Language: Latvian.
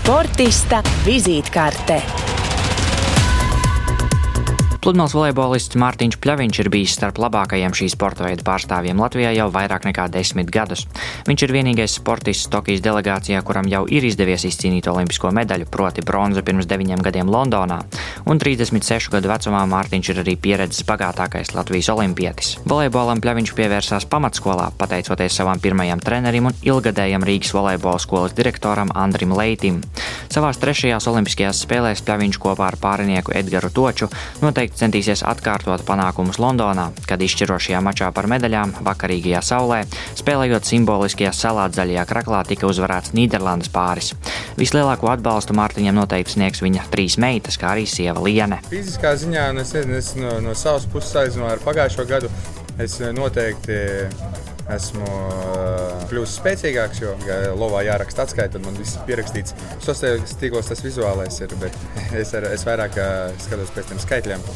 Sportista vizītkārte. Pludmales volejbolists Mārtiņš Pļaviņš ir bijis starp labākajiem šī sporta veida pārstāvjiem Latvijā jau vairāk nekā desmit gadus. Viņš ir vienīgais sportists Tokijas delegācijā, kuram jau ir izdevies izcīnīt olimpisko medaļu, proti bronzu pirms deviņiem gadiem Londonā, un 36 gadu vecumā Mārtiņš ir arī pieredzes bagātākais Latvijas olimpietis. Volejbolam Pļaviņš pievērsās pamatskolā, pateicoties savam pirmajam trenerim un ilgadējam Rīgas volejbola skolas direktoram Andrim Leitim. Savās trešajās olimpiskajās spēlēs Pļaviņš kopā ar pārinieku Edgars Toču noteikti centīsies atkārtot panākumus Londonā, kad izšķirošajā mačā par medaļām vakarīgajā saulē, spēlējot simboliskajā salātzaļajā kraklā, tika uzvarēts Nīderlandes pāris. Vislielāko atbalstu Mārtiņam noteikti sniegs viņa trīs meitas, kā arī sieva Liene. Fiziskā ziņā es, es no, no savas puses aizinu ar pagājušo gadu. Es noteikti esmu uh, kļuvis spēcīgāks, jo lovā jāraksta atskaita, tad man viss ir pierakstīts. Sociālajos tīklos tas vizuālais ir, bet es, ar, es vairāk uh, skatos pēc tiem skaitļiem.